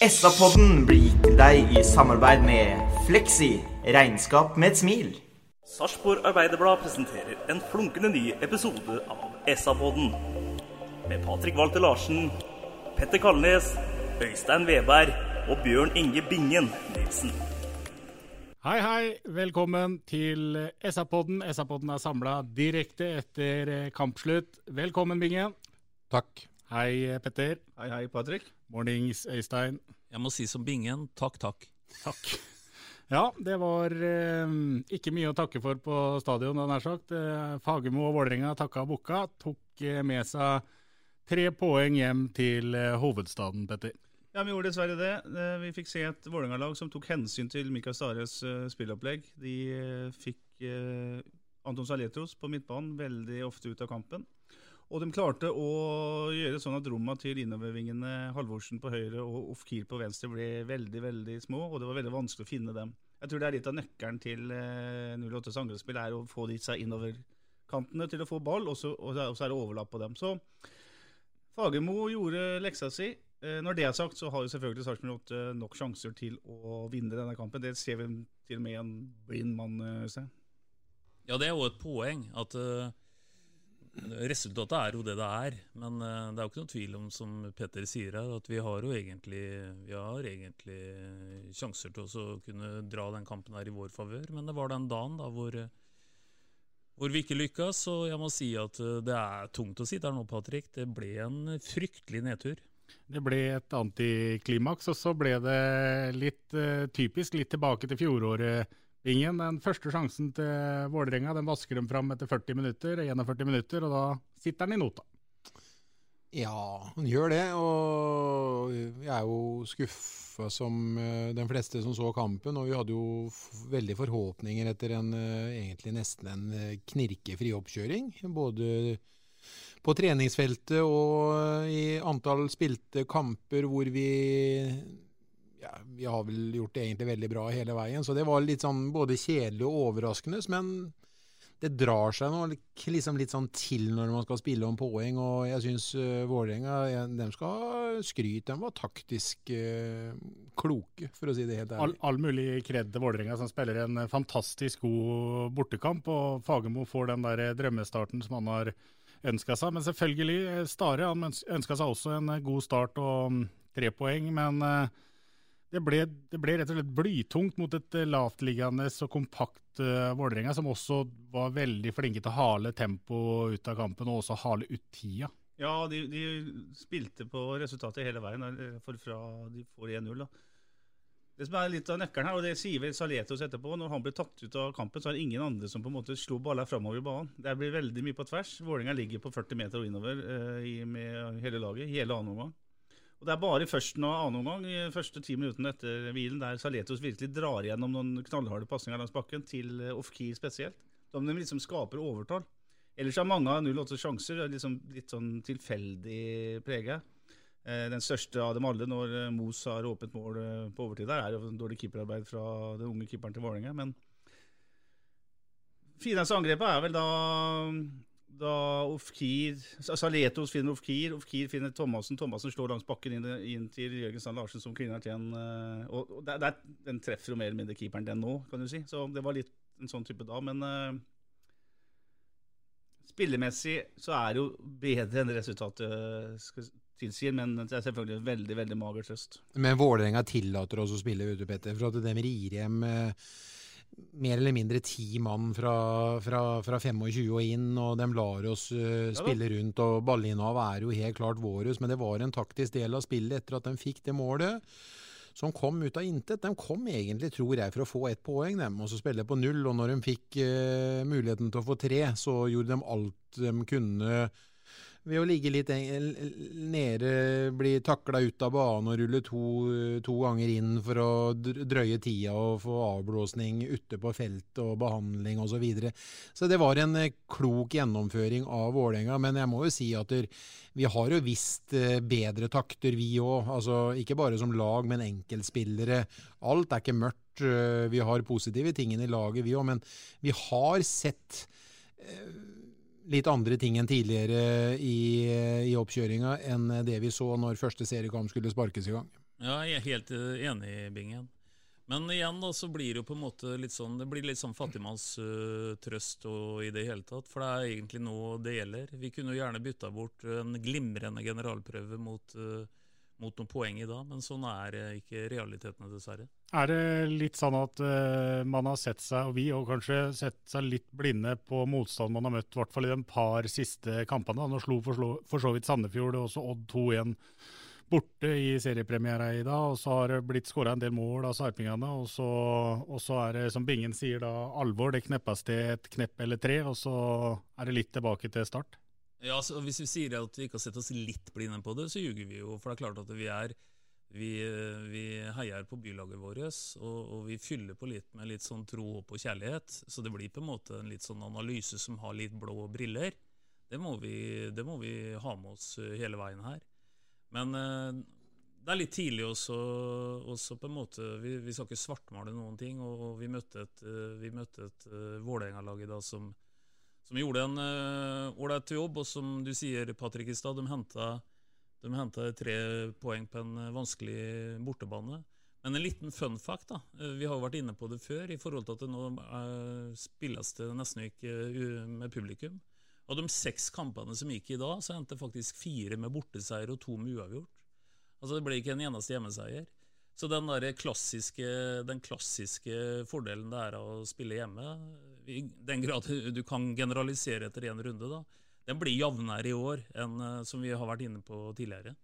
SA-podden blir gitt til deg i samarbeid med Fleksi. Regnskap med et smil. Sarpsborg Arbeiderblad presenterer en flunkende ny episode av SA-podden. Med Patrik Walter Larsen, Petter Kalnes, Øystein Veberg og Bjørn Inge Bingen Nilsen. Hei, hei. Velkommen til SA-podden. SA-podden er samla direkte etter kampslutt. Velkommen, Bingen. Takk. Hei, Petter. Hei, hei, Patrick. Mornings, Øystein. Jeg må si som Bingen, takk, takk. Takk. Ja, det var eh, ikke mye å takke for på stadion, nær sagt. Eh, Fagermo og Vålerenga takka bukka. Tok eh, med seg tre poeng hjem til eh, hovedstaden, Petter. Ja, Vi gjorde dessverre det. Vi fikk se et Vålerenga-lag som tok hensyn til Mikael Stares spillopplegg. De fikk Anton Saletros på midtbanen veldig ofte ut av kampen. Og de klarte å gjøre sånn at rommene til innovervingene Halvorsen på høyre og Ofkir på venstre ble veldig veldig små, og det var veldig vanskelig å finne dem. Jeg tror det er litt av nøkkelen til eh, 08s angrepsspill er å få disse innoverkantene til å få ball, og så, og så er det overlapp på dem. Så Fagermo gjorde leksa si. Eh, Når det er sagt, så har jo selvfølgelig Sarpsborg 8 nok sjanser til å vinne denne kampen. Det ser vi til og med en blind mann eh, se. Ja, det er jo et poeng at eh, resultatet er jo det det er. Men eh, det er jo ikke noen tvil om, som Petter sier her, at vi har jo egentlig, har egentlig sjanser til å kunne dra den kampen her i vår favør. Men det var den dagen da hvor, hvor vi ikke lykkes. Og jeg må si at eh, det er tungt å sitte her nå, Patrick. Det ble en fryktelig nedtur. Det ble et antiklimaks, og så ble det litt eh, typisk, litt tilbake til fjoråret. Ingen. Den første sjansen til Vålerenga den vasker de fram etter 40 minutter, 41 minutter, og da sitter den i nota. Ja, han gjør det. Og jeg er jo skuffa som den de fleste som så kampen. Og vi hadde jo veldig forhåpninger etter en eh, egentlig nesten en eh, knirkefri oppkjøring. Både på treningsfeltet og eh, i antall spilte kamper hvor vi ja, vi har vel gjort det egentlig veldig bra hele veien. Så det var litt sånn både kjedelig og overraskende. Men det drar seg nå liksom litt sånn til når man skal spille om poeng. Og jeg syns uh, Vålerenga de skal ha skryt. De var taktisk uh, kloke, for å si det helt ærlig. all mulig kred til Vålerenga, som spiller en fantastisk god bortekamp. Og Fagermo får den der drømmestarten som han har ønska seg. Men selvfølgelig, eh, Stare han ønska seg også en eh, god start og mm, tre poeng. Men eh, det ble, det ble rett og slett blytungt mot et eh, lavtliggende og kompakt uh, Vålerenga, som også var veldig flinke til å hale tempo ut av kampen, og også hale ut tida. Ja, de, de spilte på resultatet hele veien eh, for fra de får 1-0. Det som er litt av nøkkelen her, og det sier vel Saletos etterpå, når han blir tatt ut av kampen, så er det ingen andre som på en måte slo baller framover i banen. Det blir veldig mye på tvers. Vålerenga ligger på 40 meter og innover eh, med hele laget, hele annen omgang. Og Det er bare førsten og annen omgang, første ti minuttene etter hvilen, der Saletos virkelig drar gjennom noen knallharde pasninger langs bakken, til off-key spesielt. Da de liksom skaper overtall. Ellers har mange av 08 sjanser liksom litt sånn tilfeldig prega. Eh, Den største av dem alle, når eh, Mos har åpent mål eh, på overtid der, er jo dårlig keeperarbeid fra den unge keeperen til Vålerenga. Men fineste angrepet er vel da da Ofkir Saletos finner Ofkir, Ofkir finner Thomassen. Thomassen slår langs bakken inn, inn til Jørgen Sand Larsen, som kliner til en eh, Og, der, det, er- Den treffer jo mer eller mindre keeperen den nå, kan du si. Så det var litt en sånn type da. Men uh, spillemessig så er det jo bedre enn resultatet tilsier, men det er selvfølgelig veldig veldig mager trøst. Men Vålerenga tillater oss å spille, vet du, Petter. For at de rir hjem eh, mer eller mindre ti mann fra, fra, fra 25 og inn, og de lar oss uh, spille rundt. og ballinav er jo helt klart våres, men det var en taktisk del av spillet etter at de fikk det målet. Som kom ut av intet. De kom egentlig, tror jeg, for å få ett poeng, dem, og så spille på null. Og når de fikk uh, muligheten til å få tre, så gjorde de alt de kunne ved å ligge litt nede, bli takla ut av banen og rulle to, to, ganger inn for å drøye tida og få avblåsning ute på feltet og behandling osv. Så, videre. så det var en eh, klok gjennomføring av Vålerenga. Men jeg må jo si at vi har jo visst eh, bedre takter, vi òg. Altså, ikke bare som lag, men enkeltspillere. Alt er ikke mørkt. Eh, vi har positive tingene i laget, vi òg. Men vi har sett litt andre ting enn tidligere i, i oppkjøringa enn det vi så når første seriekamp skulle sparkes i gang. Ja, jeg er helt eh, enig, Bingen. Men igjen da, så blir det jo på en måte litt sånn Det blir litt sånn fattigmannstrøst uh, i det hele tatt. For det er egentlig nå det gjelder. Vi kunne jo gjerne bytta bort en glimrende generalprøve mot uh, mot noen poeng i dag, men sånn er ikke realitetene, dessverre. Er det litt sånn at uh, man har sett seg, og vi og kanskje sett seg litt blinde på motstand man har møtt, i hvert fall i de par siste kampene? Nå slo for, for så vidt Sandefjord og også Odd 2-1 borte i seriepremiera i dag, og så har det blitt skåra en del mål av sarpingene. Og så, og så er det, som Bingen sier, da alvor. Det kneppes til et knepp eller tre, og så er det litt tilbake til start. Ja, så Hvis vi sier at vi ikke har sett oss litt blinde på det, så ljuger vi jo. For det er klart at vi er vi, vi heier på bylaget vårt, og, og, vi fyller på litt med litt sånn tro, håp og kjærlighet. Så det blir på en måte en litt sånn analyse som har litt blå briller. Det må vi, det må vi ha med oss hele veien her. Men eh, det er litt tidlig også, også på en måte Vi, vi skal ikke svartmale noen ting. Og vi møtte et, eh, vi et Vålerenga-lag i dag som som gjorde en eh, ålreit uh, jobb. Og som du sier, Patrick i stad, de henta tre poeng på en eh, vanskelig bortebane. Men en liten fun fact. da, eh, Vi har jo vært inne på det før, i forhold til at det nå spilles det nesten ikke med publikum. Av de seks kampene som gikk i dag, så endte faktisk fire med borteseier og to med uavgjort. Altså Det ble ikke en eneste hjemmeseier. Så den, klassiske, den klassiske fordelen det er å spille hjemme, i den grad du kan generalisere etter én runde, da, den blir jevnere i år enn eh, som vi har vært inne på tidligere.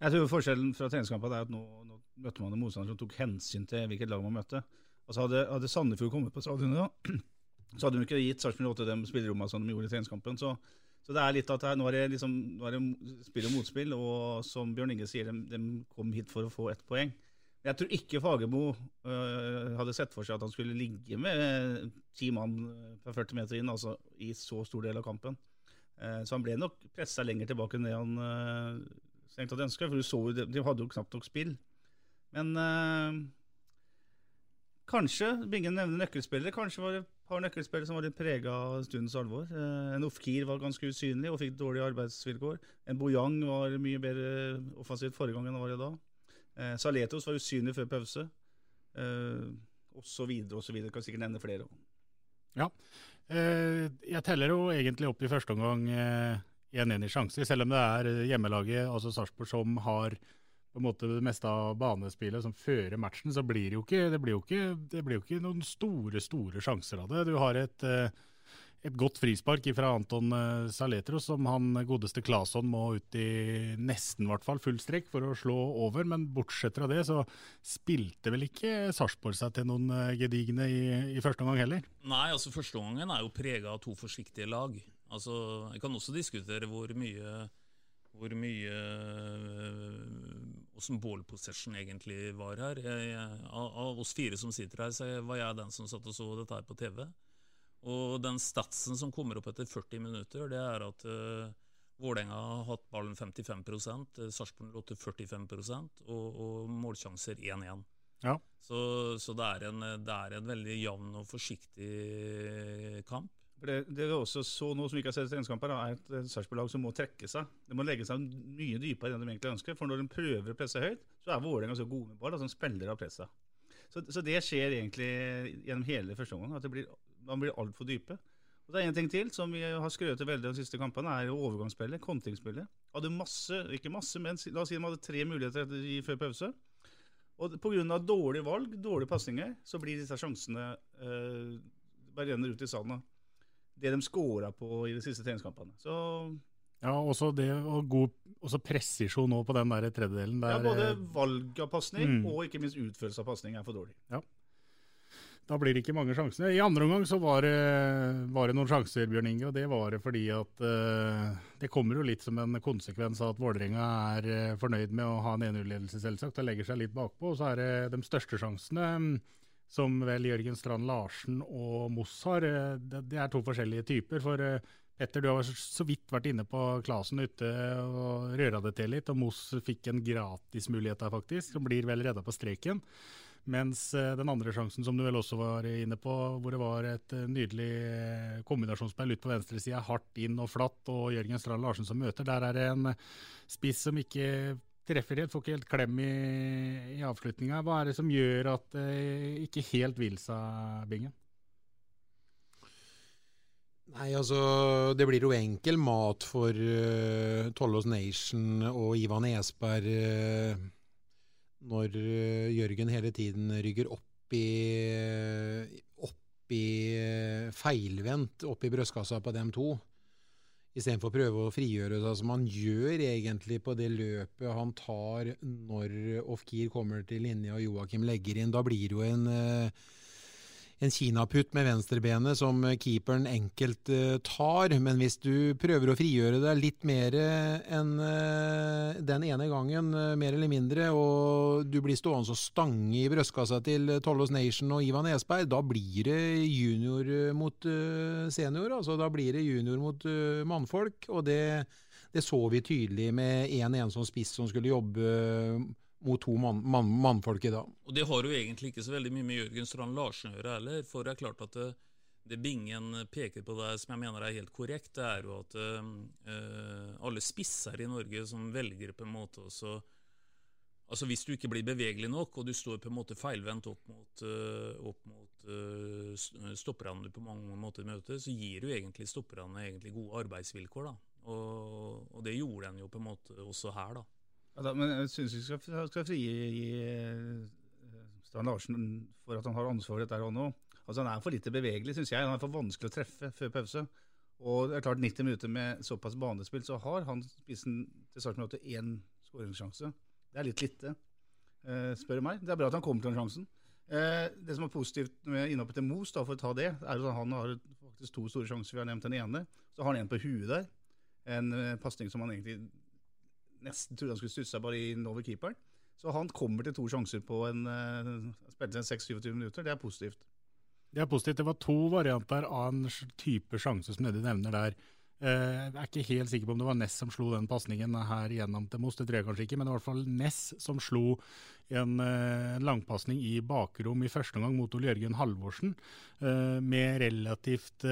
Jeg tror Forskjellen fra treningskampen er at nå, nå møtte man en motstander som tok hensyn til hvilket lag man møtte. Altså Hadde, hadde Sandefjord kommet på stadionet, så hadde de ikke gitt Sarpsborg 8 de spillerommene som de gjorde i treningskampen. Så, så, det er litt at her, nå er det, liksom, nå er det spill og motspill, og som Bjørn Inge sier, de, de kom hit for å få ett poeng. Jeg tror ikke Fagermo øh, hadde sett for seg at han skulle ligge med ti mann fra 40 meter inn altså i så stor del av kampen. Uh, så han ble nok pressa lenger tilbake enn det han uh, strengt tatt ønska. For jo, de hadde jo knapt nok spill. Men uh, kanskje Bingen nevner nøkkelspillere. Kanskje var det et par nøkkelspillere som var litt prega av stundens alvor. Uh, en Ofkir var ganske usynlig og fikk dårlige arbeidsvilkår. En Bojang var mye bedre offensivt forrige gang enn han var i dag. Eh, Saletos var usynlig før pause. Eh, og så videre og så videre. Kan sikkert nevne flere. Ja. Eh, jeg teller jo egentlig opp i første omgang 1-1 i sjanser, selv om det er hjemmelaget, altså Sarpsborg, som har på en måte det meste av banespillet som fører matchen, så blir det jo ikke, det blir jo ikke, det blir jo ikke noen store, store sjanser av det. Du har et et godt frispark fra Anton Saletro, Saletros, som han godeste Claesson må ut i nesten hvert fall full strekk for å slå over. Men bortsett fra det, så spilte vel ikke Sarpsborg seg til noen eh, gedigne i, i, første omgang heller? Nei, altså første omgangen er jo prega av to forsiktige lag. Altså, Jeg kan også diskutere hvor mye hvor mye åssen uh, egentlig var her. Jeg, av, av, oss fire som sitter her, så var jeg den som satt og så dette her på TV. Og den statsen som kommer opp etter 40 minutter, det er at uh, Vålerenga har hatt ballen 55 uh, Sarpsborg lå til 45 og, og målsjanser 1-1. Ja. Så, så det, er en, det, er en, veldig jevn og forsiktig kamp. Det, det er også så noe som vi ikke har sett i treningskamper, er et Sarpsborg-lag som må trekke seg. De må legge seg mye dypere enn de egentlig ønsker. For når de prøver å presse høyt, så er Vålerenga så gode med ball at de spiller av presset. Så, så, det skjer egentlig gjennom hele første omgang. At det blir man blir altfor dype. Og Det er en ting til som vi har skrøtet veldig de siste kampene, er overgangsspillet, kontringsspillet. Hadde masse, ikke masse, men la oss si de hadde tre muligheter før pause. Og pga. dårlige valg, dårlige pasninger, så blir disse sjansene eh, bare renner ut i sanda. Det de scora på i de siste treningskampene. Så Ja, også det og god også presisjon på den der tredjedelen. ja, både eh, valg av pasning Mm. og ikke minst utførelse av pasning er for dårlig. Ja. Da blir det ikke mange sjansene. I andre omgang så var det, var det noen sjanser, Bjørn Inge, og det var det fordi at uh, Det kommer jo litt som en konsekvens av at Vålerenga er eh, fornøyd med å ha en 1-0-ledelse, selvsagt, og legger seg litt bakpå. Og så er det de største sjansene, mm, som vel Jørgen Strand Larsen og Moss har, eh, det, er to forskjellige typer. For Petter, du har så vidt vært inne på Klasen ute og røra det til litt, og Moss fikk en gratismulighet der, faktisk, som blir vel redda på streken. Mens eh, den andre sjansen, som du vel også var inne på, hvor det var et eh, nydelig eh, kombinasjonsspill ut på venstresida, hardt inn og flatt, og Jørgen Strand Larsen som møter, der er det en spiss som ikke treffer helt, får ikke helt klem i, i avslutninga. Hva er det som gjør at det ikke helt vil seg, Bingen? Nei, altså Det blir jo enkel mat for uh, Tollås Nation og Ivan Esberg uh, når uh, Jørgen hele tiden rygger opp i opp i uh, feilvendt opp i brystkassa på dem to. Istedenfor å prøve å frigjøre seg som han gjør egentlig på det løpet han tar når Ofkir kommer til linja og Joakim legger inn. Da blir det jo en uh, en kinaputt med venstrebenet som keeperen enkelt uh, tar, men hvis du prøver å frigjøre deg litt mer enn uh, den ene gangen, uh, mer eller mindre, og du blir stående og stange i brystkassa til Tollås Nation og Ivan Esberg, da blir det junior mot senior. altså Da blir det junior mot mannfolk, og det, det så vi tydelig med 1-1 som spiss som skulle jobbe mot to mann, mann, mannfolk i dag. Og det har jo egentlig ikke så veldig mye med Jørgen Strand Larsen å gjøre heller. For det er klart at det, det Bingen peker på der, som jeg mener er helt korrekt, det er jo at øh, alle spisser i Norge som velger på en måte også Altså Hvis du ikke blir bevegelig nok, og du står på en måte feilvendt opp mot, opp mot uh, stopperne du på mange måter møter, så gir du egentlig stopperne egentlig gode arbeidsvilkår. da. Og, og det gjorde en jo på en måte også her, da. Ja, men jeg syns vi skal, skal frigi uh, Strand Larsen for at han har ansvar for dette her nå. Altså, han er for lite bevegelig, syns jeg. Han er for vanskelig å treffe før pause. Og det er klart 90 minutter med såpass banespill, så har han spissen til startminuttet én skåringssjanse. Det er litt lite, uh, spør du meg. Det er bra at han kommer til den sjansen. Det som er positivt med innhoppet til Mos, da, for å ta det, er at han har faktisk to store sjanser. Vi har nevnt den ene. Så har han en på huet der. En pasning som han egentlig nesten trodde han skulle stusse seg bare inn over keeperen. Så han kommer til to sjanser på en uh, spilte en 6-27 minutter. Det er positivt. Det er positivt. Det var to varianter av en type sjanse som Eddie nevner der. Jeg er ikke helt sikker på om det var Ness som slo den pasningen her gjennom til Moss, det tror jeg kanskje ikke, men det var i hvert fall Ness som slo en uh, langpasning i bakrom i første omgang mot Ole Jørgen Halvorsen, uh, med relativt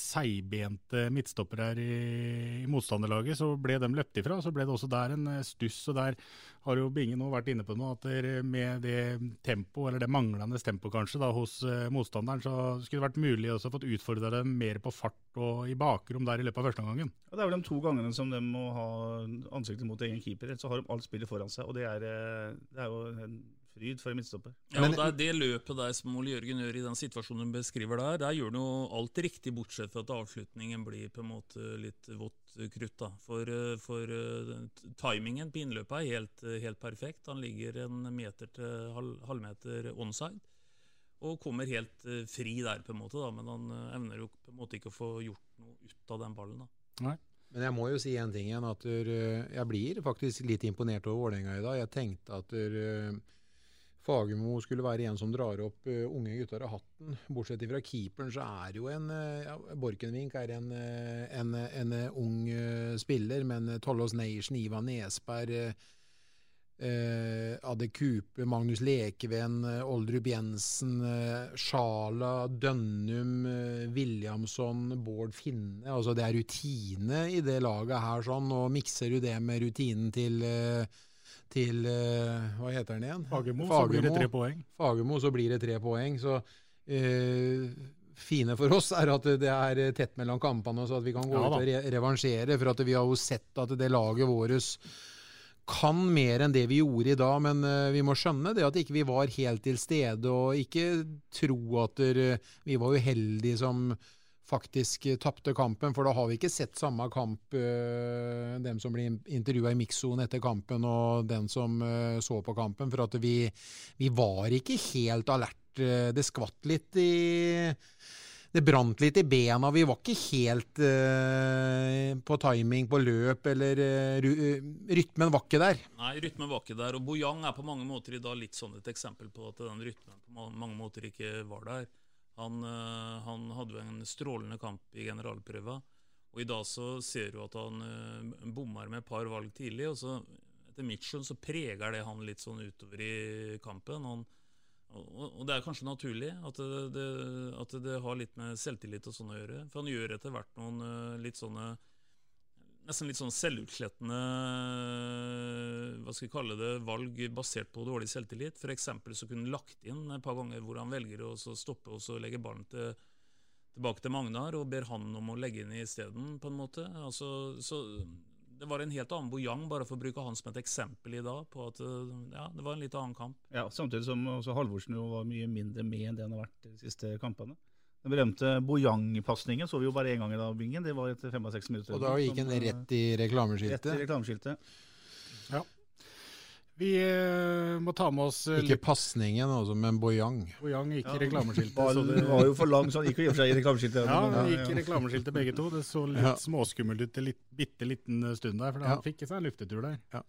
seigbente midtstoppere her i, motstanderlaget. Så ble de løpt ifra, så ble det også der en stuss. og Der har jo Binge nå vært inne på noe, at med det tempo, eller det manglende tempo kanskje, da, hos motstanderen, så skulle det vært mulig å fått utfordra dem mer på fart og i bakrom der i løpet av første omgangen. Ja, det er vel de to gangene som de må ha ansiktet mot egen keeper, så har de alt spillet foran seg. og det er, det er jo en fryd for en midtstopper. Ja, og det, er det løpet der som Ole Jørgen gjør i den situasjonen du beskriver der, der gjør han jo alt riktig, bortsett fra at avslutningen blir på en måte litt vått krutt. da. For, for timingen på innløpet er helt, helt, perfekt. Han ligger en meter til halv, halvmeter onside. Og kommer helt fri der, på en måte, da, men han evner jo på en måte ikke å få gjort noe ut av den ballen. da. Nei. Men jeg må jo si en ting igjen, at jeg blir faktisk litt imponert over Vålerenga i dag. Jeg tenkte at Fagermo skulle være en som drar opp unge gutter av hatten. Bortsett fra keeperen, så er jo en ja, Borkenvink er en, en, en ung spiller, men Tollås Nation, Ivan Nesberg Eh, Adde Kupe, Magnus Lekeven, Oldrup Jensen, eh, Sjala, Dønnum, eh, Williamson, Bård Finne. Altså Det er rutine i det laget her, sånn, og mikser du det med rutinen til til Hva heter den igjen? Fagermo, så blir det tre poeng. Fagermo, så blir det tre poeng. Så fine for oss, er at det er tett mellom kampene, så at vi kan gå Ja ut og re revansjere. For at vi har jo sett at det laget vårt kan mer enn det vi gjorde i dag, men eh, vi må skjønne det at ikke vi var helt til stede, og ikke tro at vi var uheldige som faktisk tapte kampen, for da har vi ikke sett samme kamp, eh, dem som ble intervjua i mikssonen etter kampen, og den som eh, så på kampen, for at vi, vi var ikke helt alert. Det skvatt litt i det brant litt i bena. Vi var ikke helt eh, på timing på løp, eller uh, Rytmen var ikke der. Nei, rytmen var ikke der. Og Bojang er på mange måter i dag litt sånn et eksempel på at den rytmen på mange måter ikke var der. Han, uh, han hadde jo en strålende kamp i generalprøva, og i dag så ser du at han uh, bommer med et par valg tidlig. og så Etter mitt skjønn så preger det han litt sånn utover i kampen. Han, og, det er kanskje naturlig at det, at det har litt med selvtillit og sånn å gjøre. For han gjør etter hvert noen eh, litt sånne Nesten litt sånn selvutslettende hva skal vi kalle det, valg basert på dårlig selvtillit. Eksempel så kunne han lagt inn et par ganger hvor han velger å stoppe og så legge ballen til, tilbake til Magnar og ber han om å legge inn isteden. Altså, så det var en helt annen Bojang, bare for å bruke han som et eksempel i dag, på at eh, ja, det var en litt annen kamp. Ja, Samtidig som også Halvorsen jo var mye mindre med enn det han har vært de siste kampene. Den berømte Bojang-pasningen så vi jo bare én gang i dag, Bingen. Det var etter 65 minutter. Og da gikk en eh, rett i reklameskiltet. Rett i reklameskiltet. Ja. Vi uh, må ta med oss uh, Ikke pasningen, altså, men Bojang. Bojang gikk i Ja. reklameskiltet. så Ballen det- var jo for lang, så han gikk jo i og for seg i reklameskiltet. Ja, Men, ja, gikk i reklameskiltet begge to. Det så litt Ja. småskummelt ut en bitte liten stund der, for Ja. han fikk seg en luftetur der. Ja.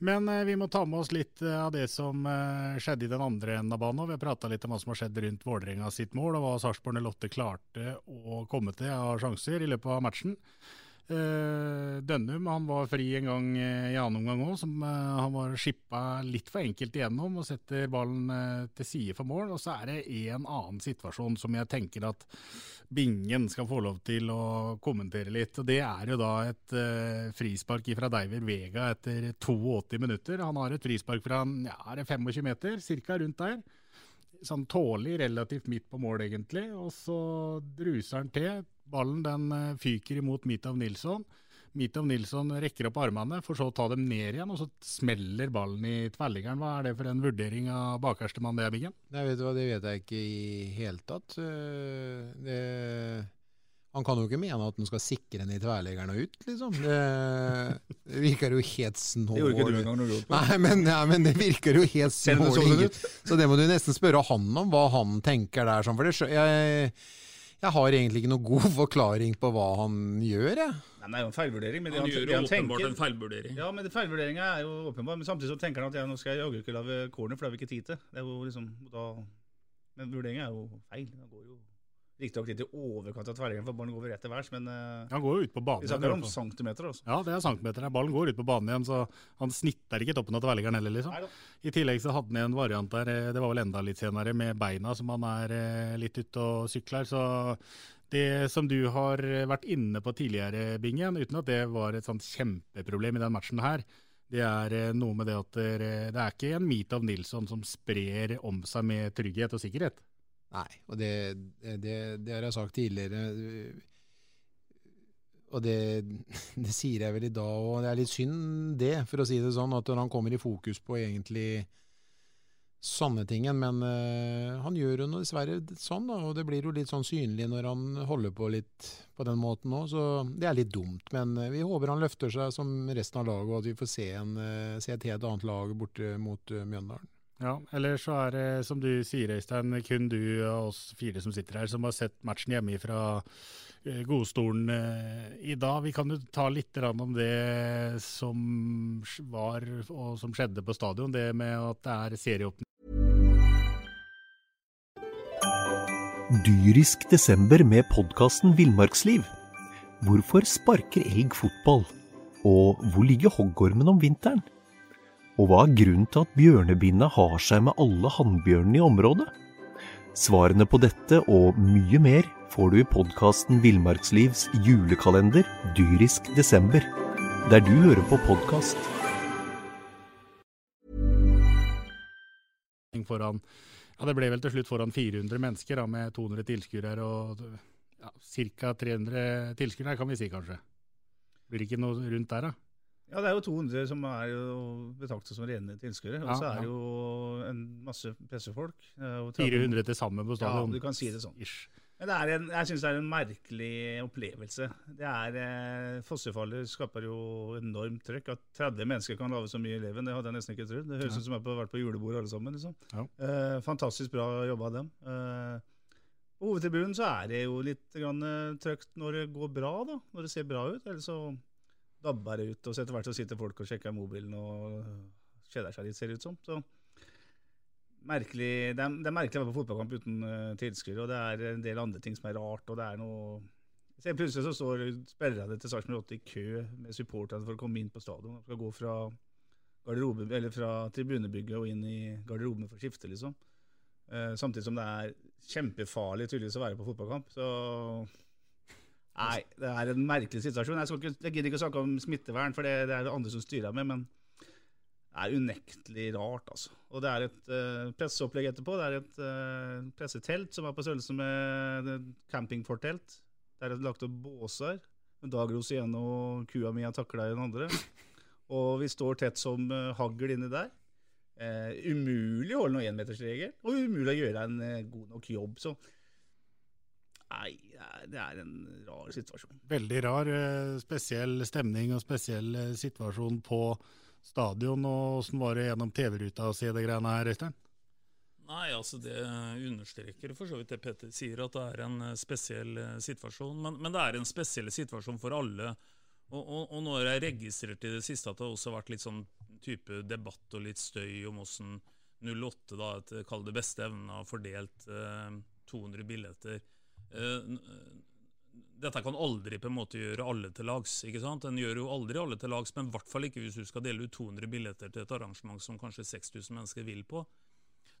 Men eh, vi må ta med oss litt eh, av det som eh, skjedde i den andre enden av banen. Vi har prata litt om hva som har skjedd rundt Vålerenga sitt mål, og hva Sarpsborg 08 klarte å komme til av sjanser i løpet av matchen. Eh, Dønnum han var fri en gang eh, i annen omgang òg. Han var skippa litt for enkelt igjennom og setter ballen eh, til side for mål. Og så er det en annen situasjon som jeg tenker at Bingen skal få lov til å kommentere litt. og Det er jo da et eh, frispark fra Deiver Vega etter 82 minutter. Han har et frispark fra ja, er det 25 meter, ca. rundt der. Sånn tålig, relativt midt på mål, egentlig. Og så druser han til. Ballen den eh, fyker imot Mitov Nilsson. Mitov Nilsson rekker opp armene, for så å ta dem ned igjen, og så smeller ballen i tverrliggeren. Hva er det for en vurdering av bakerste mann, det er, Biggen? Nei, vet du hva, det vet jeg ikke i hele tatt. Eh, Det, han kan jo ikke mene at han skal sikre den i tverrleggeren og ut, liksom. Det, det virker jo helt snål. Det gjorde ikke du engang når du gjorde. Nei, men, nei, men det virker jo helt snål. Så det må du nesten spørre han om, hva han tenker der. Sånn, for det, jeg, jeg har egentlig ikke noe god forklaring på hva han gjør, jeg. Nei, det er jo en feilvurdering. Men det Han han, gjør jo åpenbart tenker, en feilvurdering. Ja, men det feilvurderinga er jo åpenbar. Men samtidig så tenker han at ja, nå skal jeg jaggu ikke lage kornet, for det har vi ikke tid til. Det er jo liksom, da, men vurderinga er jo feil. Det går jo riktignok litt i overkant av tverrliggeren, for ballen går vel rett til værs, men eh, Han går jo ut på banen. vi igjen, Vi snakker om centimeter. Altså. Ja, det er centimeter. Ballen går ut på banen igjen, så han snitter ikke toppen av tverrliggeren heller, liksom. Neida. I tillegg så hadde han en variant der, eh, det var vel enda litt senere, med beina som han er eh, litt ute og sykler. Så det som du har vært inne på tidligere, Bingen, uten at det var et sånt kjempeproblem i den matchen her, det er noe med det at det, det er ikke en Mitov Nilsson som sprer om seg med trygghet og sikkerhet. Nei, og det, det, det har jeg sagt tidligere. Og det, det sier jeg vel i dag òg. Det er litt synd det, for å si det sånn, at han kommer i fokus på egentlig sanne tingen. Men eh, han gjør jo noe dessverre sånn, da, og det blir jo litt sånn synlig når han holder på litt på den måten òg. Så det er litt dumt. Men eh, vi håper han løfter seg som resten av laget, og at vi får se, en, eh, se et helt annet lag borte mot Mjøndalen. Ja, eller så er det, som du sier, Øystein, kun du og oss fire som sitter her, som har sett matchen hjemme fra eh, godstolen eh, i dag. Vi kan jo ta litt om det som var og som skjedde på stadion. Det med at det er serieåpning. Dyrisk desember med podkasten Villmarksliv. Hvorfor sparker elg fotball? Og hvor ligger hoggormen om vinteren? Og hva er grunnen til at bjørnebinna har seg med alle hannbjørnene i området? Svarene på dette og mye mer får du i podkasten Villmarkslivs julekalender Dyrisk desember, der du hører på podkast. Ja, Det ble vel til slutt foran 400 mennesker da, med 200 tilskuere og ja, ca. 300 tilskuere, kan vi si kanskje. Blir det ikke noe rundt der, da? Ja, det er jo 200 som er jo betraktet som rene tilskuere. Og Ja, så er det jo en masse pressefolk. Det er jo 400 til sammen på stadion. Ja, du kan si det sånn. Men det er en, jeg syns det er en merkelig opplevelse. Det er, eh, Fossefallet skaper jo enormt trøkk. At 30 mennesker kan lage så mye i leven, det hadde jeg nesten ikke trodd. Det høres Ja. ut som jeg har vært på julebord alle sammen. liksom. Ja. Eh, fantastisk bra jobba av dem. Eh, på hovedtribunen så er det jo litt grann, eh, trøkt når det går bra, da. Når det ser bra ut. Eller så dabber det ut, og så etter hvert så sitter folk og sjekker mobilen og kjeder seg litt, ser det ut som. Så merkelig, det, er, det er merkelig å være på fotballkamp uten uh, tilskuere, og det er en del andre ting som er rart. og det er noe... Så plutselig så står spillerne til Sarpsborg 8 i kø med supporterne for å komme inn på stadion. De skal gå fra, fra tribunebygget og inn i garderoben for å skifte, liksom. Uh, samtidig som det er kjempefarlig tydeligvis å være på fotballkamp. Så Nei, det er en merkelig situasjon. Jeg, ikke, jeg gidder ikke å snakke om smittevern, for det, det er det andre som styrer med, men det er unektelig rart, altså. Og det er et uh, presseopplegg etterpå. Det er et uh, pressetelt som er på størrelse med campingfortelt. Der er det lagt opp båser. Dag Rosieno og kua mi har takla den andre. Og vi står tett som uh, hagl inni der. Uh, umulig å holde noen énmetersregel, og umulig å gjøre en eh, god nok jobb. Så nei, det er- en rar situasjon. Veldig rar, eh, spesiell stemning og spesiell eh, situasjon på stadion. og Åssen var det gjennom TV-ruta å se det greiene her, Øystein? Nei, altså det understreker for så vidt det Petter sier, at det er en eh, spesiell situasjon. Men, men det er en spesiell situasjon for alle. Og, og, og nå har jeg registrert i det siste at det også har vært litt sånn type debatt og litt støy om åssen 08, da, etter kall det beste evne, har fordelt eh, 200 billetter. Eh, dette kan aldri på en måte gjøre alle til lags. ikke sant? Den gjør jo aldri alle til lags, men i hvert fall ikke hvis du skal dele ut 200 billetter til et arrangement som kanskje 6000 mennesker vil på.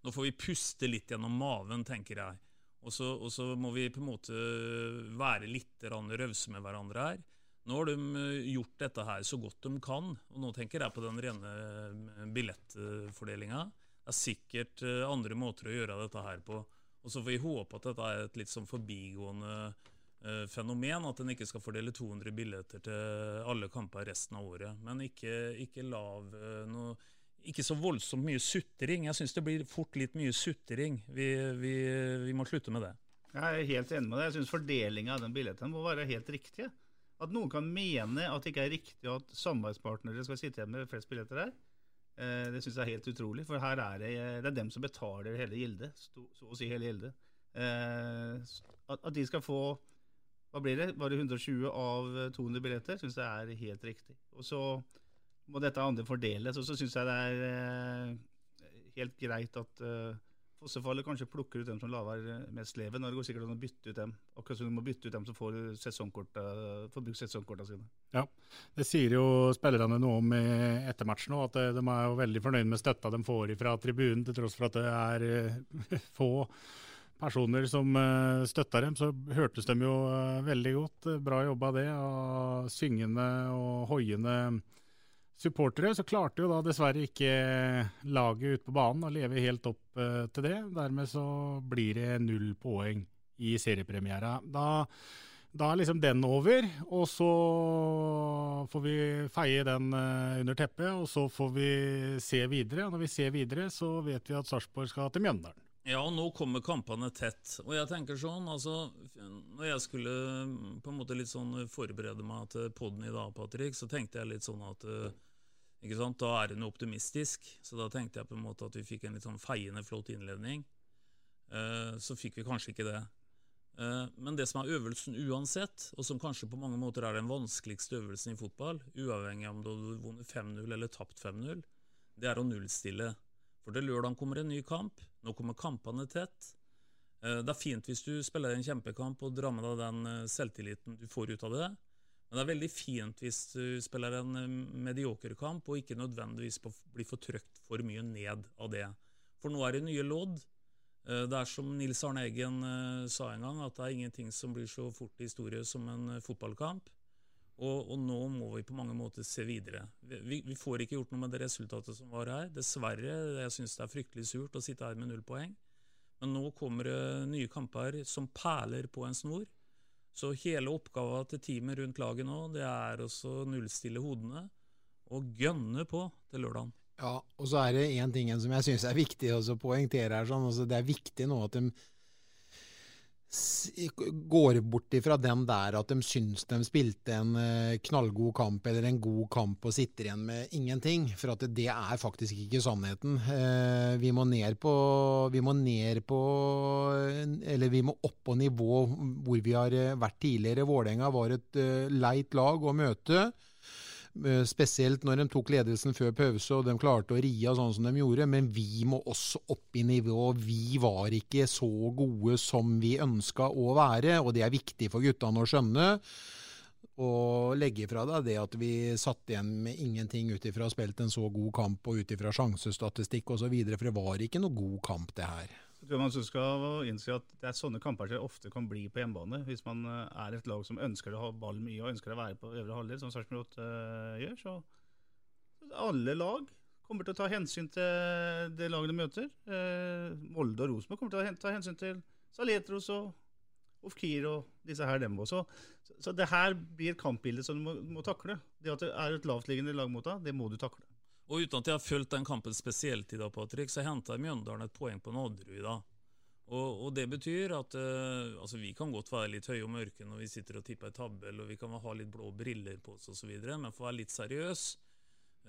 Nå får vi puste litt gjennom maven, tenker jeg. Og så, og så må vi på en måte være litt rause med hverandre her. Nå har de eh, gjort dette her så godt de kan, og nå tenker jeg på den rene eh, billettfordelinga. Det er sikkert andre måter å gjøre dette her på. Og så får vi håpe at dette er et litt sånn forbigående eh, fenomen, at en ikke skal fordele 200 billetter til alle kamper resten av året. Men ikke, ikke lav eh, noe ikke så voldsomt mye sutring. Jeg syns det blir fort litt mye sutring. Vi, vi, vi må slutte med det. Jeg er helt enig med deg. Jeg syns fordelinga av den billetten må være helt riktig. At noen kan mene at det ikke er riktig at samarbeidspartnere skal sitte igjen med flest billetter her, det syns jeg er helt utrolig. For her er det, det er dem som betaler hele gildet. Så å si hele gildet. Eh, At, de skal få Hva blir det? Var det 120 av 200 billetter? Syns jeg er helt riktig. Og så må dette andre fordeles. Og så syns jeg det er eh, helt greit at eh, Fossefallet kanskje plukker ut dem som laver mest leven. og Det går sikkert an å bytte ut dem. Akkurat som du må bytte ut dem som får, eh, får brukt sesongkortene sine. Ja, Det sier jo spillerne noe om etter matchen òg, at eh, de er jo veldig fornøyd med støtta de får fra tribunen, til tross for at det er eh, få personer som støtta dem. Så hørtes de jo eh, veldig godt. Eh, Bra jobba det, Og syngende og hoiende supportere. Så klarte jo da dessverre ikke laget ute på banen å leve helt opp uh, til det. Dermed så blir det null poeng i seriepremiera. Da da er liksom den over, og så får vi feie den uh, under teppet, og så får vi se videre. Og når vi ser videre, så vet vi at Sarpsborg skal til Mjøndalen. Ja, nå kommer kampene tett. Og jeg tenker sånn, altså Når jeg skulle mm, på en måte litt sånn forberede meg til poden i dag, Patrick, så tenkte jeg litt sånn at eh, ikke sant, Da er hun optimistisk. Så da tenkte jeg på en måte at vi fikk en litt sånn feiende flott innledning. Eh, så fikk vi kanskje ikke det. Eh, Men det som er øvelsen uansett, og som kanskje på mange måter er den vanskeligste øvelsen i fotball, uavhengig av om du har vunnet 5-0 eller tapt 5-0, det er å nullstille. For til lørdag kommer en ny kamp. Nå kommer kampene tett. Eh, Det er fint hvis du spiller en kjempekamp og drar med deg den selvtilliten du får ut av det. Men det er veldig fint hvis du spiller en eh, medioker kamp og ikke nødvendigvis blir for trøkt for mye ned av det. For nå er det nye lodd. Eh, Det er som Nils Arne Eggen eh, sa en gang, at det er ingenting som blir så fort i historie som en fotballkamp. Og, og nå må vi på mange måter se videre. Vi, vi, vi får ikke gjort noe med det resultatet som var her. Dessverre. Jeg syns det er fryktelig surt å sitte her med null poeng. Men nå kommer det nye kamper som perler på en snor. Så hele oppgaven til teamet rundt laget nå, det er også nullstille hodene og gønne på til lørdagen. Ja, og så er det én ting som jeg syns er viktig å poengtere her. Sånn, altså det er viktig nå at de går bort ifra den der at de syns de spilte en eh, knallgod kamp eller en god kamp og sitter igjen med ingenting. For at det er faktisk ikke sannheten. Eh, vi må ned på Vi må ned på Eller vi må opp på nivå hvor vi har eh, vært tidligere. Vålerenga var et leit lag å møte. Eh, spesielt når de tok ledelsen før pause og de klarte å ri av sånn som de gjorde. Men vi må også opp i nivå. Vi var ikke så gode som vi ønska å være, og det er viktig for guttene å skjønne. Og legge fra deg det at vi satt igjen med ingenting ut ifra spilt en så god kamp og ut ifra sjansestatistikk osv., for det var ikke noe god kamp, det her. Jeg tror man skal innse at det er sånne kamper som ofte kan bli på hjemmebane. Hvis man eh, er et lag som ønsker å ha ball mye og ønsker å være på øvre halvdel, som Sarpsborg 8 uh, gjør, så alle lag kommer til å ta hensyn til det laget de møter. Uh, Molde og Rosenborg kommer til å ta hensyn til Saletros og Ofkir og disse her dem også. Så, så det her blir kampbildet som du må, må, takle. Det at det er et lavtliggende lag mot deg, det må du takle. Og uten at jeg har fulgt den kampen spesielt i dag, Patrick, så henta Mjøndalen et poeng på Nadderud i dag. Og, og, det betyr at uh, altså vi kan godt være litt høye og mørke når vi sitter og tipper i tabell, og vi kan ha litt blå briller på oss osv., men for å være litt seriøs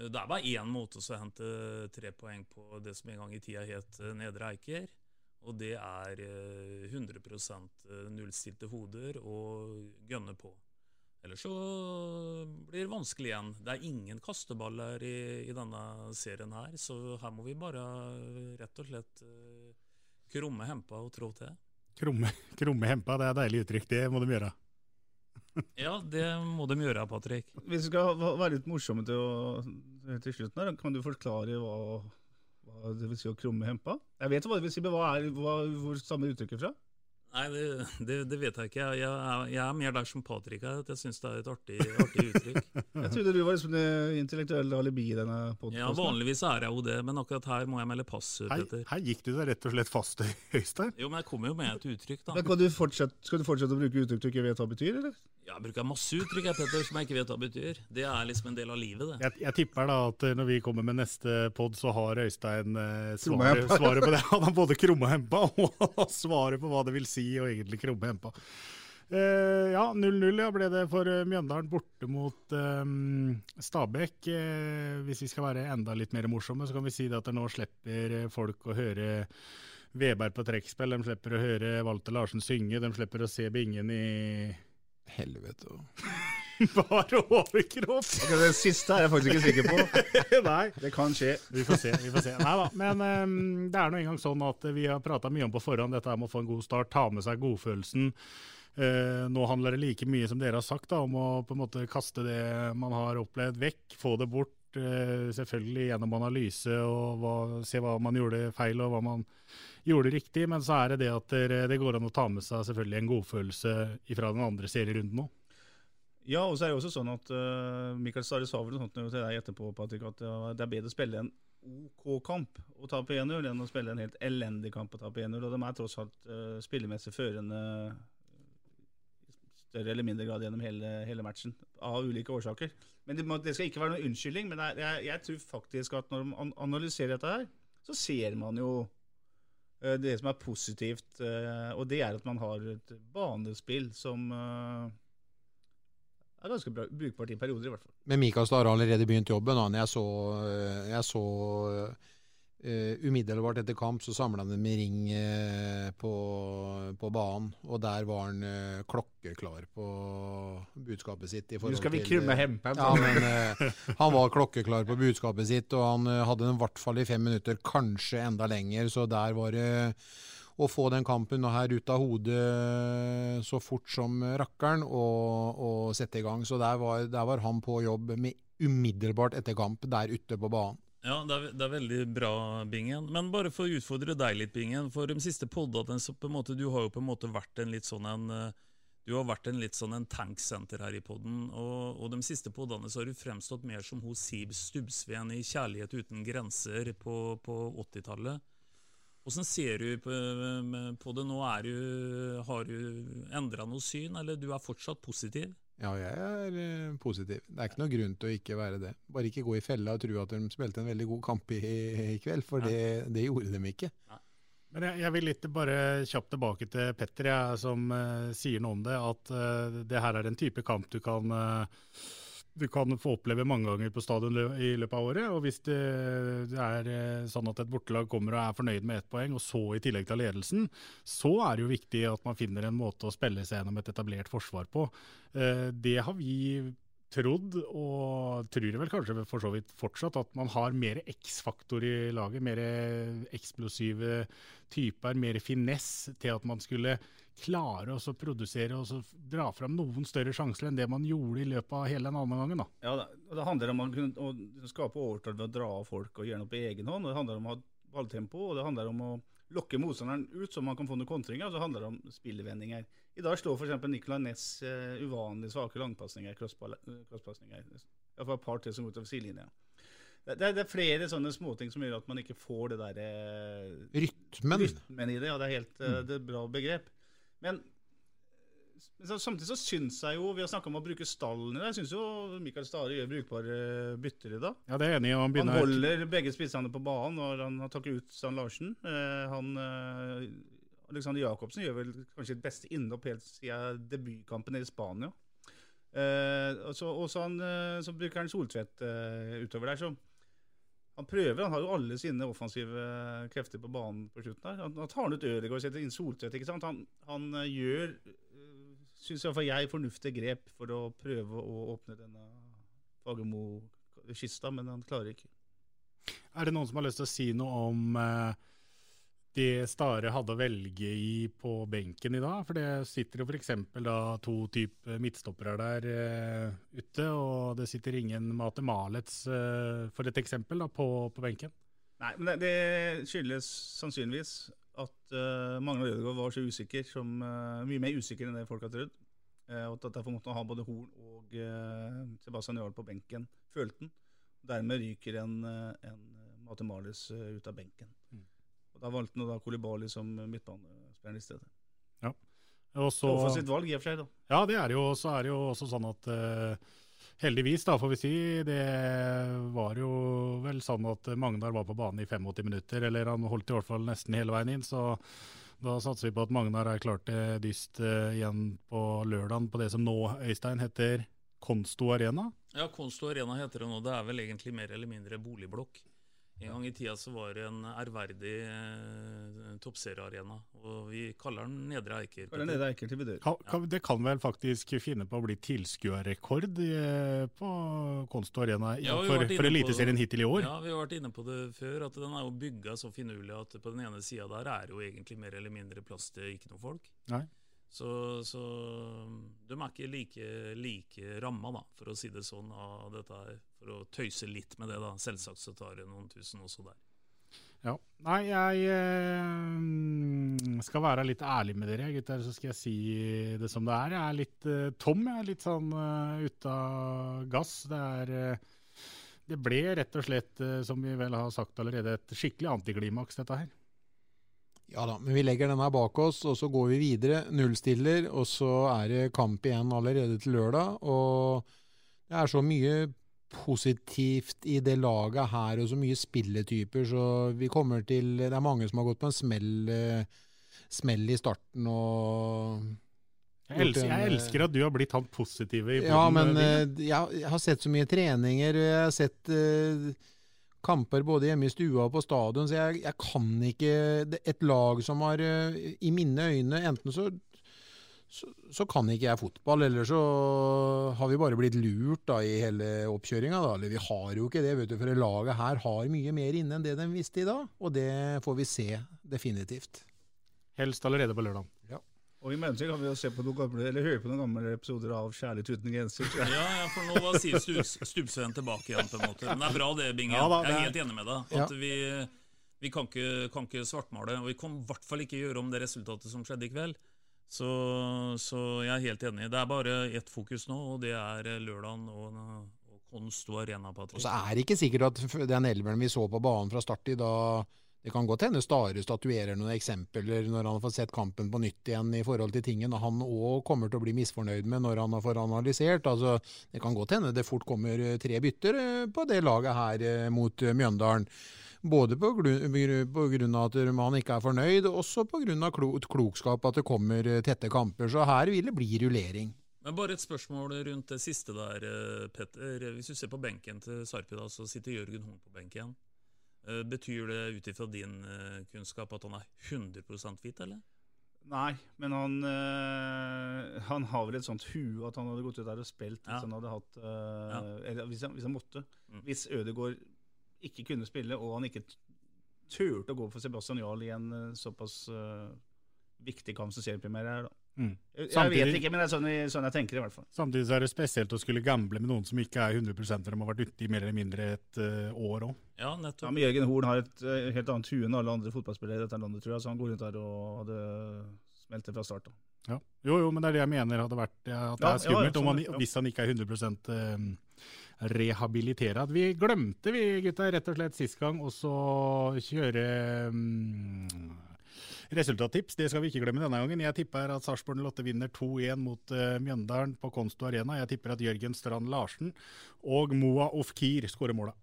uh, Det er bare én måte å hente tre poeng på det som en gang i tida het uh, Nedre Eiker. Og det er 100% nullstilte hoder og gønne på. Ellers så blir det vanskelig igjen. Det er ingen kasteballer i, i, denne serien her, så her må vi bare rett og slett uh, krumme hempa og trå til. Krumme, krumme hempa, det er et deilig uttrykk. Det må de gjøre. ja, det må de gjøre, Patrick. Hvis vi skal være litt morsomme til, å, til slutten, her, kan du forklare hva, hva det vil si å krumme hempa? Jeg vet hva det vil si, men hva er, hva, hvor stammer uttrykket fra? Nei, det, det, det, vet jeg ikke. Jeg, jeg, jeg, er mer der som Patrick er, at jeg syns det er et artig, artig uttrykk. jeg trodde du var liksom det intellektuelle alibi i denne podkasten. Ja, vanligvis er jeg jo det, men akkurat her må jeg melde pass. Her, her gikk du deg rett og slett fast, Øystein. Jo, men jeg kommer jo med et uttrykk, da. Men du fortsette, skal du fortsette å bruke uttrykk du ikke vet hva betyr, eller? Ja, jeg bruker masse uttrykk jeg, Petter, som jeg ikke vet hva betyr. Det er liksom en del av livet, det. Jeg, jeg tipper da at eh, når vi kommer med neste pod, så har Øystein eh, svaret, svaret, på det. Han har både krumma hempa, og svaret på hva det vil si å egentlig krumme hempa. Eh, ja, 0-0 ja, ble det for eh, Mjøndalen borte mot eh, Stabæk. Eh, hvis vi skal være enda litt mer morsomme, så kan vi si at nå slipper folk å høre Veberg på trekkspill. De slipper å høre Walter Larsen synge. De slipper å se Bingen i Helvete. Bare overkropp! Okay, det siste er jeg faktisk ikke sikker på. Nei, Det kan skje. Vi får se. vi får se. Nei da, men um, det er nå engang sånn at vi har prata mye om på forhånd dette med å få en god start, ta med seg godfølelsen. Uh, nå handler det like mye som dere har sagt, da, om å på en måte kaste det man har opplevd, vekk. Få det bort. Uh, selvfølgelig gjennom analyse og hva, se hva man gjorde feil og hva man gjorde riktig. Men så er det det at det går an å ta med seg selvfølgelig en godfølelse fra den andre serierunden òg. Ja, og så er det også sånn at uh, Mikael Stare sa vel noe til deg etterpå, Patrick, at det er bedre å spille en OK-kamp og tape 1-0 enn å spille en helt elendig kamp og tape 1-0. Og de er tross alt uh, spillemessig førende i større eller mindre grad gjennom hele, hele, matchen, av ulike årsaker. Men det, det, skal ikke være noen unnskyldning. Men jeg, jeg, jeg, tror faktisk at når man analyserer dette her, så ser man jo det som er positivt. Uh, og det er at man har et banespill som uh, er ganske bra, brukbart i perioder, i hvert fall. Men Mikael har allerede begynt jobben. Jeg så, eh, jeg så uh, umiddelbart etter kamp så samla han en ring uh, på, på, banen, og der var han uh, klokkeklar på budskapet sitt. Nå skal vi krumme hempen. Ja, men han var klokkeklar på budskapet sitt, og han hadde den i hvert fall i fem minutter, kanskje enda lenger, så der var det å få den kampen her ut av hodet så fort som rakkeren og, og sette i gang. Så der var, der var, han på jobb med umiddelbart etter kamp der ute på banen. Ja, det er, det er, veldig bra, Bingen. Men bare for å utfordre deg litt, Bingen. For de siste måte, du har jo på en måte vært en litt sånn en eh, du har vært en litt sånn en tanksenter her i podden, og, og de siste poddene så har du fremstått mer som hos Siv Stubbsveen i 'Kjærlighet uten grenser' på, på 80-tallet. Hvordan ser du på, på det nå? Du, har du endra noe syn, eller du er fortsatt positiv? Ja, jeg er eh, positiv. Det er ikke noe grunn til å ikke være det. Bare ikke gå i fella og tro at de spilte en veldig god kamp i, i kveld, for det, det, gjorde de ikke. Men jeg, jeg, vil litt bare kjapt tilbake til Petter, jeg, som uh, sier noe om det. At uh, det her er en type kamp du kan uh, du kan få oppleve mange ganger på stadion i løpet av året. og Hvis det, er sånn at et bortelag kommer og er fornøyd med ett poeng, og så i tillegg til ledelsen, så er det jo viktig at man finner en måte å spille seg gjennom et etablert forsvar på. Det har vi trodd, og tror vel kanskje for så vidt fortsatt, at man har mer X-faktor i laget. Mer eksplosive typer, mer finess til at man skulle klare å produsere og dra fram noen større sjanser enn det man gjorde i løpet av hele den andre gangen. da. Ja, og Det handler om å skape overtall ved å dra av folk og gjøre noe på egen hånd. og Det handler om å ha balltempo, og det handler om å lokke motstanderen ut så man kan få noen kontringer. Og så handler det om spillevendinger. I dag slår f.eks. Nicolay Næss uh, uvanlig svake langpasninger, crosspasninger. Iallfall et par til som går utover sidelinja. Det, det, det, er flere sånne småting som gjør at man ikke får det derre uh, Rytmen. Rytmen i det. Ja, det er helt uh, det er bra begrep. Men men samtidig så syns jeg jo Vi har snakka om å bruke stallen i dag. Jeg syns jo Mikael Stare gjør brukbare bytter i dag. Ja, det er enig. Han, han holder begge spissene på banen når han har tatt ut Stan Larsen. Eh, han eh, Alexander Jacobsen gjør vel kanskje det beste innhopp helt siden debutkampen i Spania. Eh, og så, han, eh, så, bruker han Soltvedt eh, utover der. så han prøver, han har jo alle sine offensive krefter på banen på slutten. her. Han, han tar ut Ødegaard og setter inn Soltvedt. ikke sant? Han, han eh, gjør syns iallfall jeg, fornuftige grep for å prøve å åpne denne Fagermo-kista, men han klarer ikke. Er det noen som har lyst til å si noe om eh, det Stare hadde å velge i på benken i dag? For det sitter jo f.eks. to type midtstoppere der uh, ute, og det sitter ingen Mate Malets, uh, for et eksempel, da, på, på benken. Nei, men det, det skyldes sannsynligvis at uh, Magnar Ødegaard var så usikker, som, mye mer usikker enn det folk har trodd. Og at Derfor måtte han ha både Horn og Sebastian Jarl på benken, følte han. Dermed ryker en, en Matemalis ut av benken. Mm. Og Da valgte han da Kolibali som midtbanespiller i stedet. Ja. Også, for sitt valg, i og for seg. da. Ja, det er jo, så er det jo også sånn at heldigvis, da, får vi si. Det var jo vel sånn at Magnar var på banen i 85 minutter, eller han holdt i hvert fall nesten hele veien inn. så da satser vi på at Magnar er klar til dyst uh, igjen på lørdag på det som nå, Øystein, heter Konsto Arena. Ja, Konsto Arena heter det nå. Det er vel egentlig mer eller mindre boligblokk. En gang i tida så var det en ærverdig eh, toppseriearena, og vi kaller den Nedre Eiker. Kaller Nedre Eiker til Vidør. Ja. det kan vel faktisk finne på å bli tilskuerrekord eh, på Konsto Arena ja, for, for Eliteserien hittil i år? Ja, vi har vært inne på det før, at den er jo bygga så finurlig at på den ene sida der er jo egentlig mer eller mindre plass til ikke noe folk. Nei. Så, så, de er ikke like, like ramma, da, for å si det sånn, av dette her. For å tøyse litt med det, da. Selvsagt så tar det noen tusen også der. Ja. Nei, jeg øh, skal være litt ærlig med dere, gutter. Så skal jeg si det som det er. Jeg er litt øh, tom. Jeg er litt sånn øh, ute av gass. Det er Det ble rett og slett, som vi vel har sagt allerede, et skikkelig antiklimaks, dette her. Ja da, men vi legger den her bak oss, og så går vi videre. Nullstiller, og så er det kamp igjen allerede til lørdag. Og det er så mye positivt i det laget her, og så mye spilletyper, så vi kommer til Det er mange som har gått på en smell, eh, smell i starten og jeg elsker, jeg elsker, at du har blitt han positive i Ja, men uh, jeg, har sett så mye treninger. og Jeg har sett uh, kamper både hjemme i stua og på stadion, så jeg, jeg kan ikke Et lag som har eh, I mine øyne Enten så, så, så kan ikke jeg fotball, eller så har vi bare blitt lurt da i hele oppkjøringa. Eller vi har jo ikke det, vet du, for laget her har mye mer inne enn det de visste i dag. Og det får vi se definitivt. Helst allerede på lørdag. Og i mellomtiden kan vi jo se på noen gamle, eller høre på noen gamle episoder av 'Kjærlighet uten grenser'. Ja, ja, for nå var Siv Stubbsveen tilbake igjen, på en måte. Men det er bra det, Bingen. Ja, da, jeg er helt enig med deg. At ja. vi, vi kan, ikke, kan, ikke, svartmale. Og vi kan i hvert fall ikke gjøre om det resultatet som skjedde i kveld. Så, så jeg er helt enig. Det er bare ett fokus nå, og det er lørdagen og, og Konsto Arena. Patrick. Og så er det ikke sikkert at den elveren vi så på banen fra start i dag Det kan godt hende Stare statuerer noen eksempler når han fått sett kampen på nytt igjen i forhold til tingen han òg kommer til å bli misfornøyd med når han fått analysert. Altså, det kan godt hende det fort kommer eh, tre bytter eh, på det laget her eh, mot Mjøndalen. Både på, grunn av at man ikke er fornøyd, også grunn av klokskap at det kommer tette kamper. Så her vil det bli rullering. Men Bare et spørsmål rundt det siste der, Petter. Hvis du ser på benken til Sarpi, da, så sitter Jørgen Horn på benken. Eh, betyr det ut ifra din uh, kunnskap at han er 100% hvit, eller? Nei, men han, øh, han har vel et sånt hue at han hadde gått ut der og spilt hvis han hadde hatt øh, ja. Eller hvis han, hvis han måtte. Mm. Hvis Ødegaard ikke kunne spille, og han ikke turte å gå for Sebastian Jarl i en såpass viktig kamp som seriepremiere her, da. Mm. Jeg, Samtidig, vet ikke, men det er sånn jeg, sånn jeg, tenker i hvert fall. Samtidig så er det spesielt å skulle gamble med noen som ikke er 100 når de har vært ute i mer eller mindre et uh, år òg. Ja, nettopp. Ja, men Jørgen Horn har et uh, helt annet hue enn alle andre fotballspillere i dette landet, tror jeg. Så han går rundt der og hadde smelt det fra start. Ja. Jo, jo, men det er det jeg mener hadde vært ja, at det er skummelt ja, sånn, han, hvis han ikke er 100 uh, eh, rehabilitert. Vi glemte, vi gutta, rett og slett sist gang å kjøre um, Resultattips det skal vi ikke glemme denne gangen. Jeg tipper at Sarpsborg 08 vinner 2-1 mot uh, Mjøndalen på Konsto Arena. Jeg tipper at Jørgen Strand Larsen og Moa Ofkir skårer måla.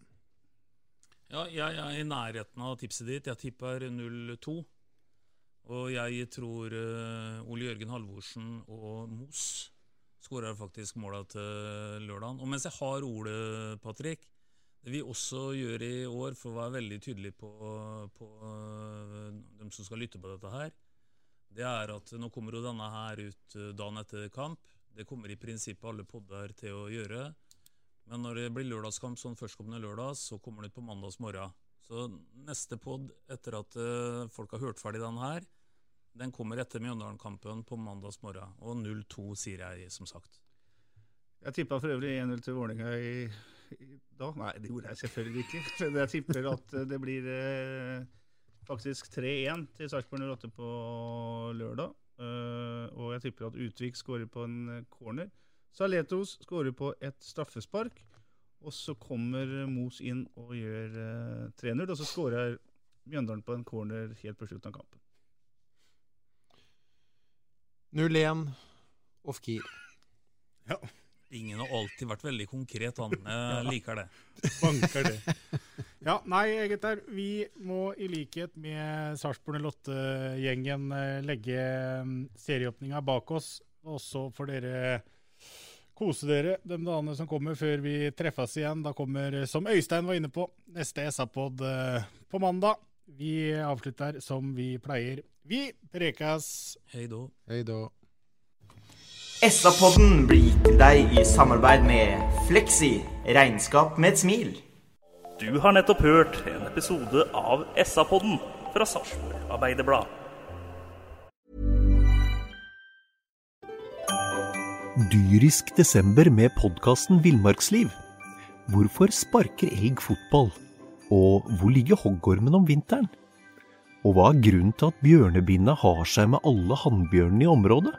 Ja, jeg er i nærheten av tipset ditt. Jeg tipper 0-2. Og jeg tror uh, Ole Jørgen Halvorsen og Mos skårer faktisk måla til lørdagen. Og mens jeg har ordet, Patrick, det vi også gjør i år, for å være veldig tydelig på, på uh, dem som skal lytte på dette her, det er at nå kommer jo denne her ut uh, dagen etter kamp. Det kommer i prinsippet alle podder til å gjøre. Men når det blir lørdagskamp sånn førstkommende lørdag, så kommer den ut på mandags morgen. Så neste pod etter at uh, folk har hørt ferdig den her, den kommer etter Mjøndalen-kampen på mandags morgen. Og 0-2, sier jeg, som sagt. Jeg tippa for øvrig 1-0 til Vålerenga i da? Nei, det gjorde jeg selvfølgelig ikke. Men jeg tipper at eh, det blir eh, faktisk 3-1 til Sarpsborg 08 på lørdag. Uh, og jeg tipper at Utvik skårer på en corner. Saletos skårer på et straffespark. Og så kommer Mos inn og gjør uh, 3-0. Og så skårer Mjøndalen på en corner helt på slutten av kampen. 0-1 off-key. Ja. Ingen har alltid vært veldig konkret. Han Jeg liker det. Banker det. Ja, nei, gutter. Vi må i likhet med Sarpsborg 08-gjengen eh, legge mm, serieåpninga bak oss. Og så får dere kose dere de dagene som kommer før vi treffes igjen. Da kommer, som Øystein var inne på, neste SA-pod eh, på mandag. Vi avslutter som vi pleier. Vi prekes! Hei då. Hei då. SA-podden blir gitt til deg i samarbeid med Fleksi regnskap med et smil. Du har nettopp hørt en episode av SA-podden fra Sarpsborg Arbeiderblad. Dyrisk desember med podkasten Villmarksliv. Hvorfor sparker elg fotball? Og hvor ligger hoggormen om vinteren? Og hva er grunnen til at bjørnebinna har seg med alle hannbjørnene i området?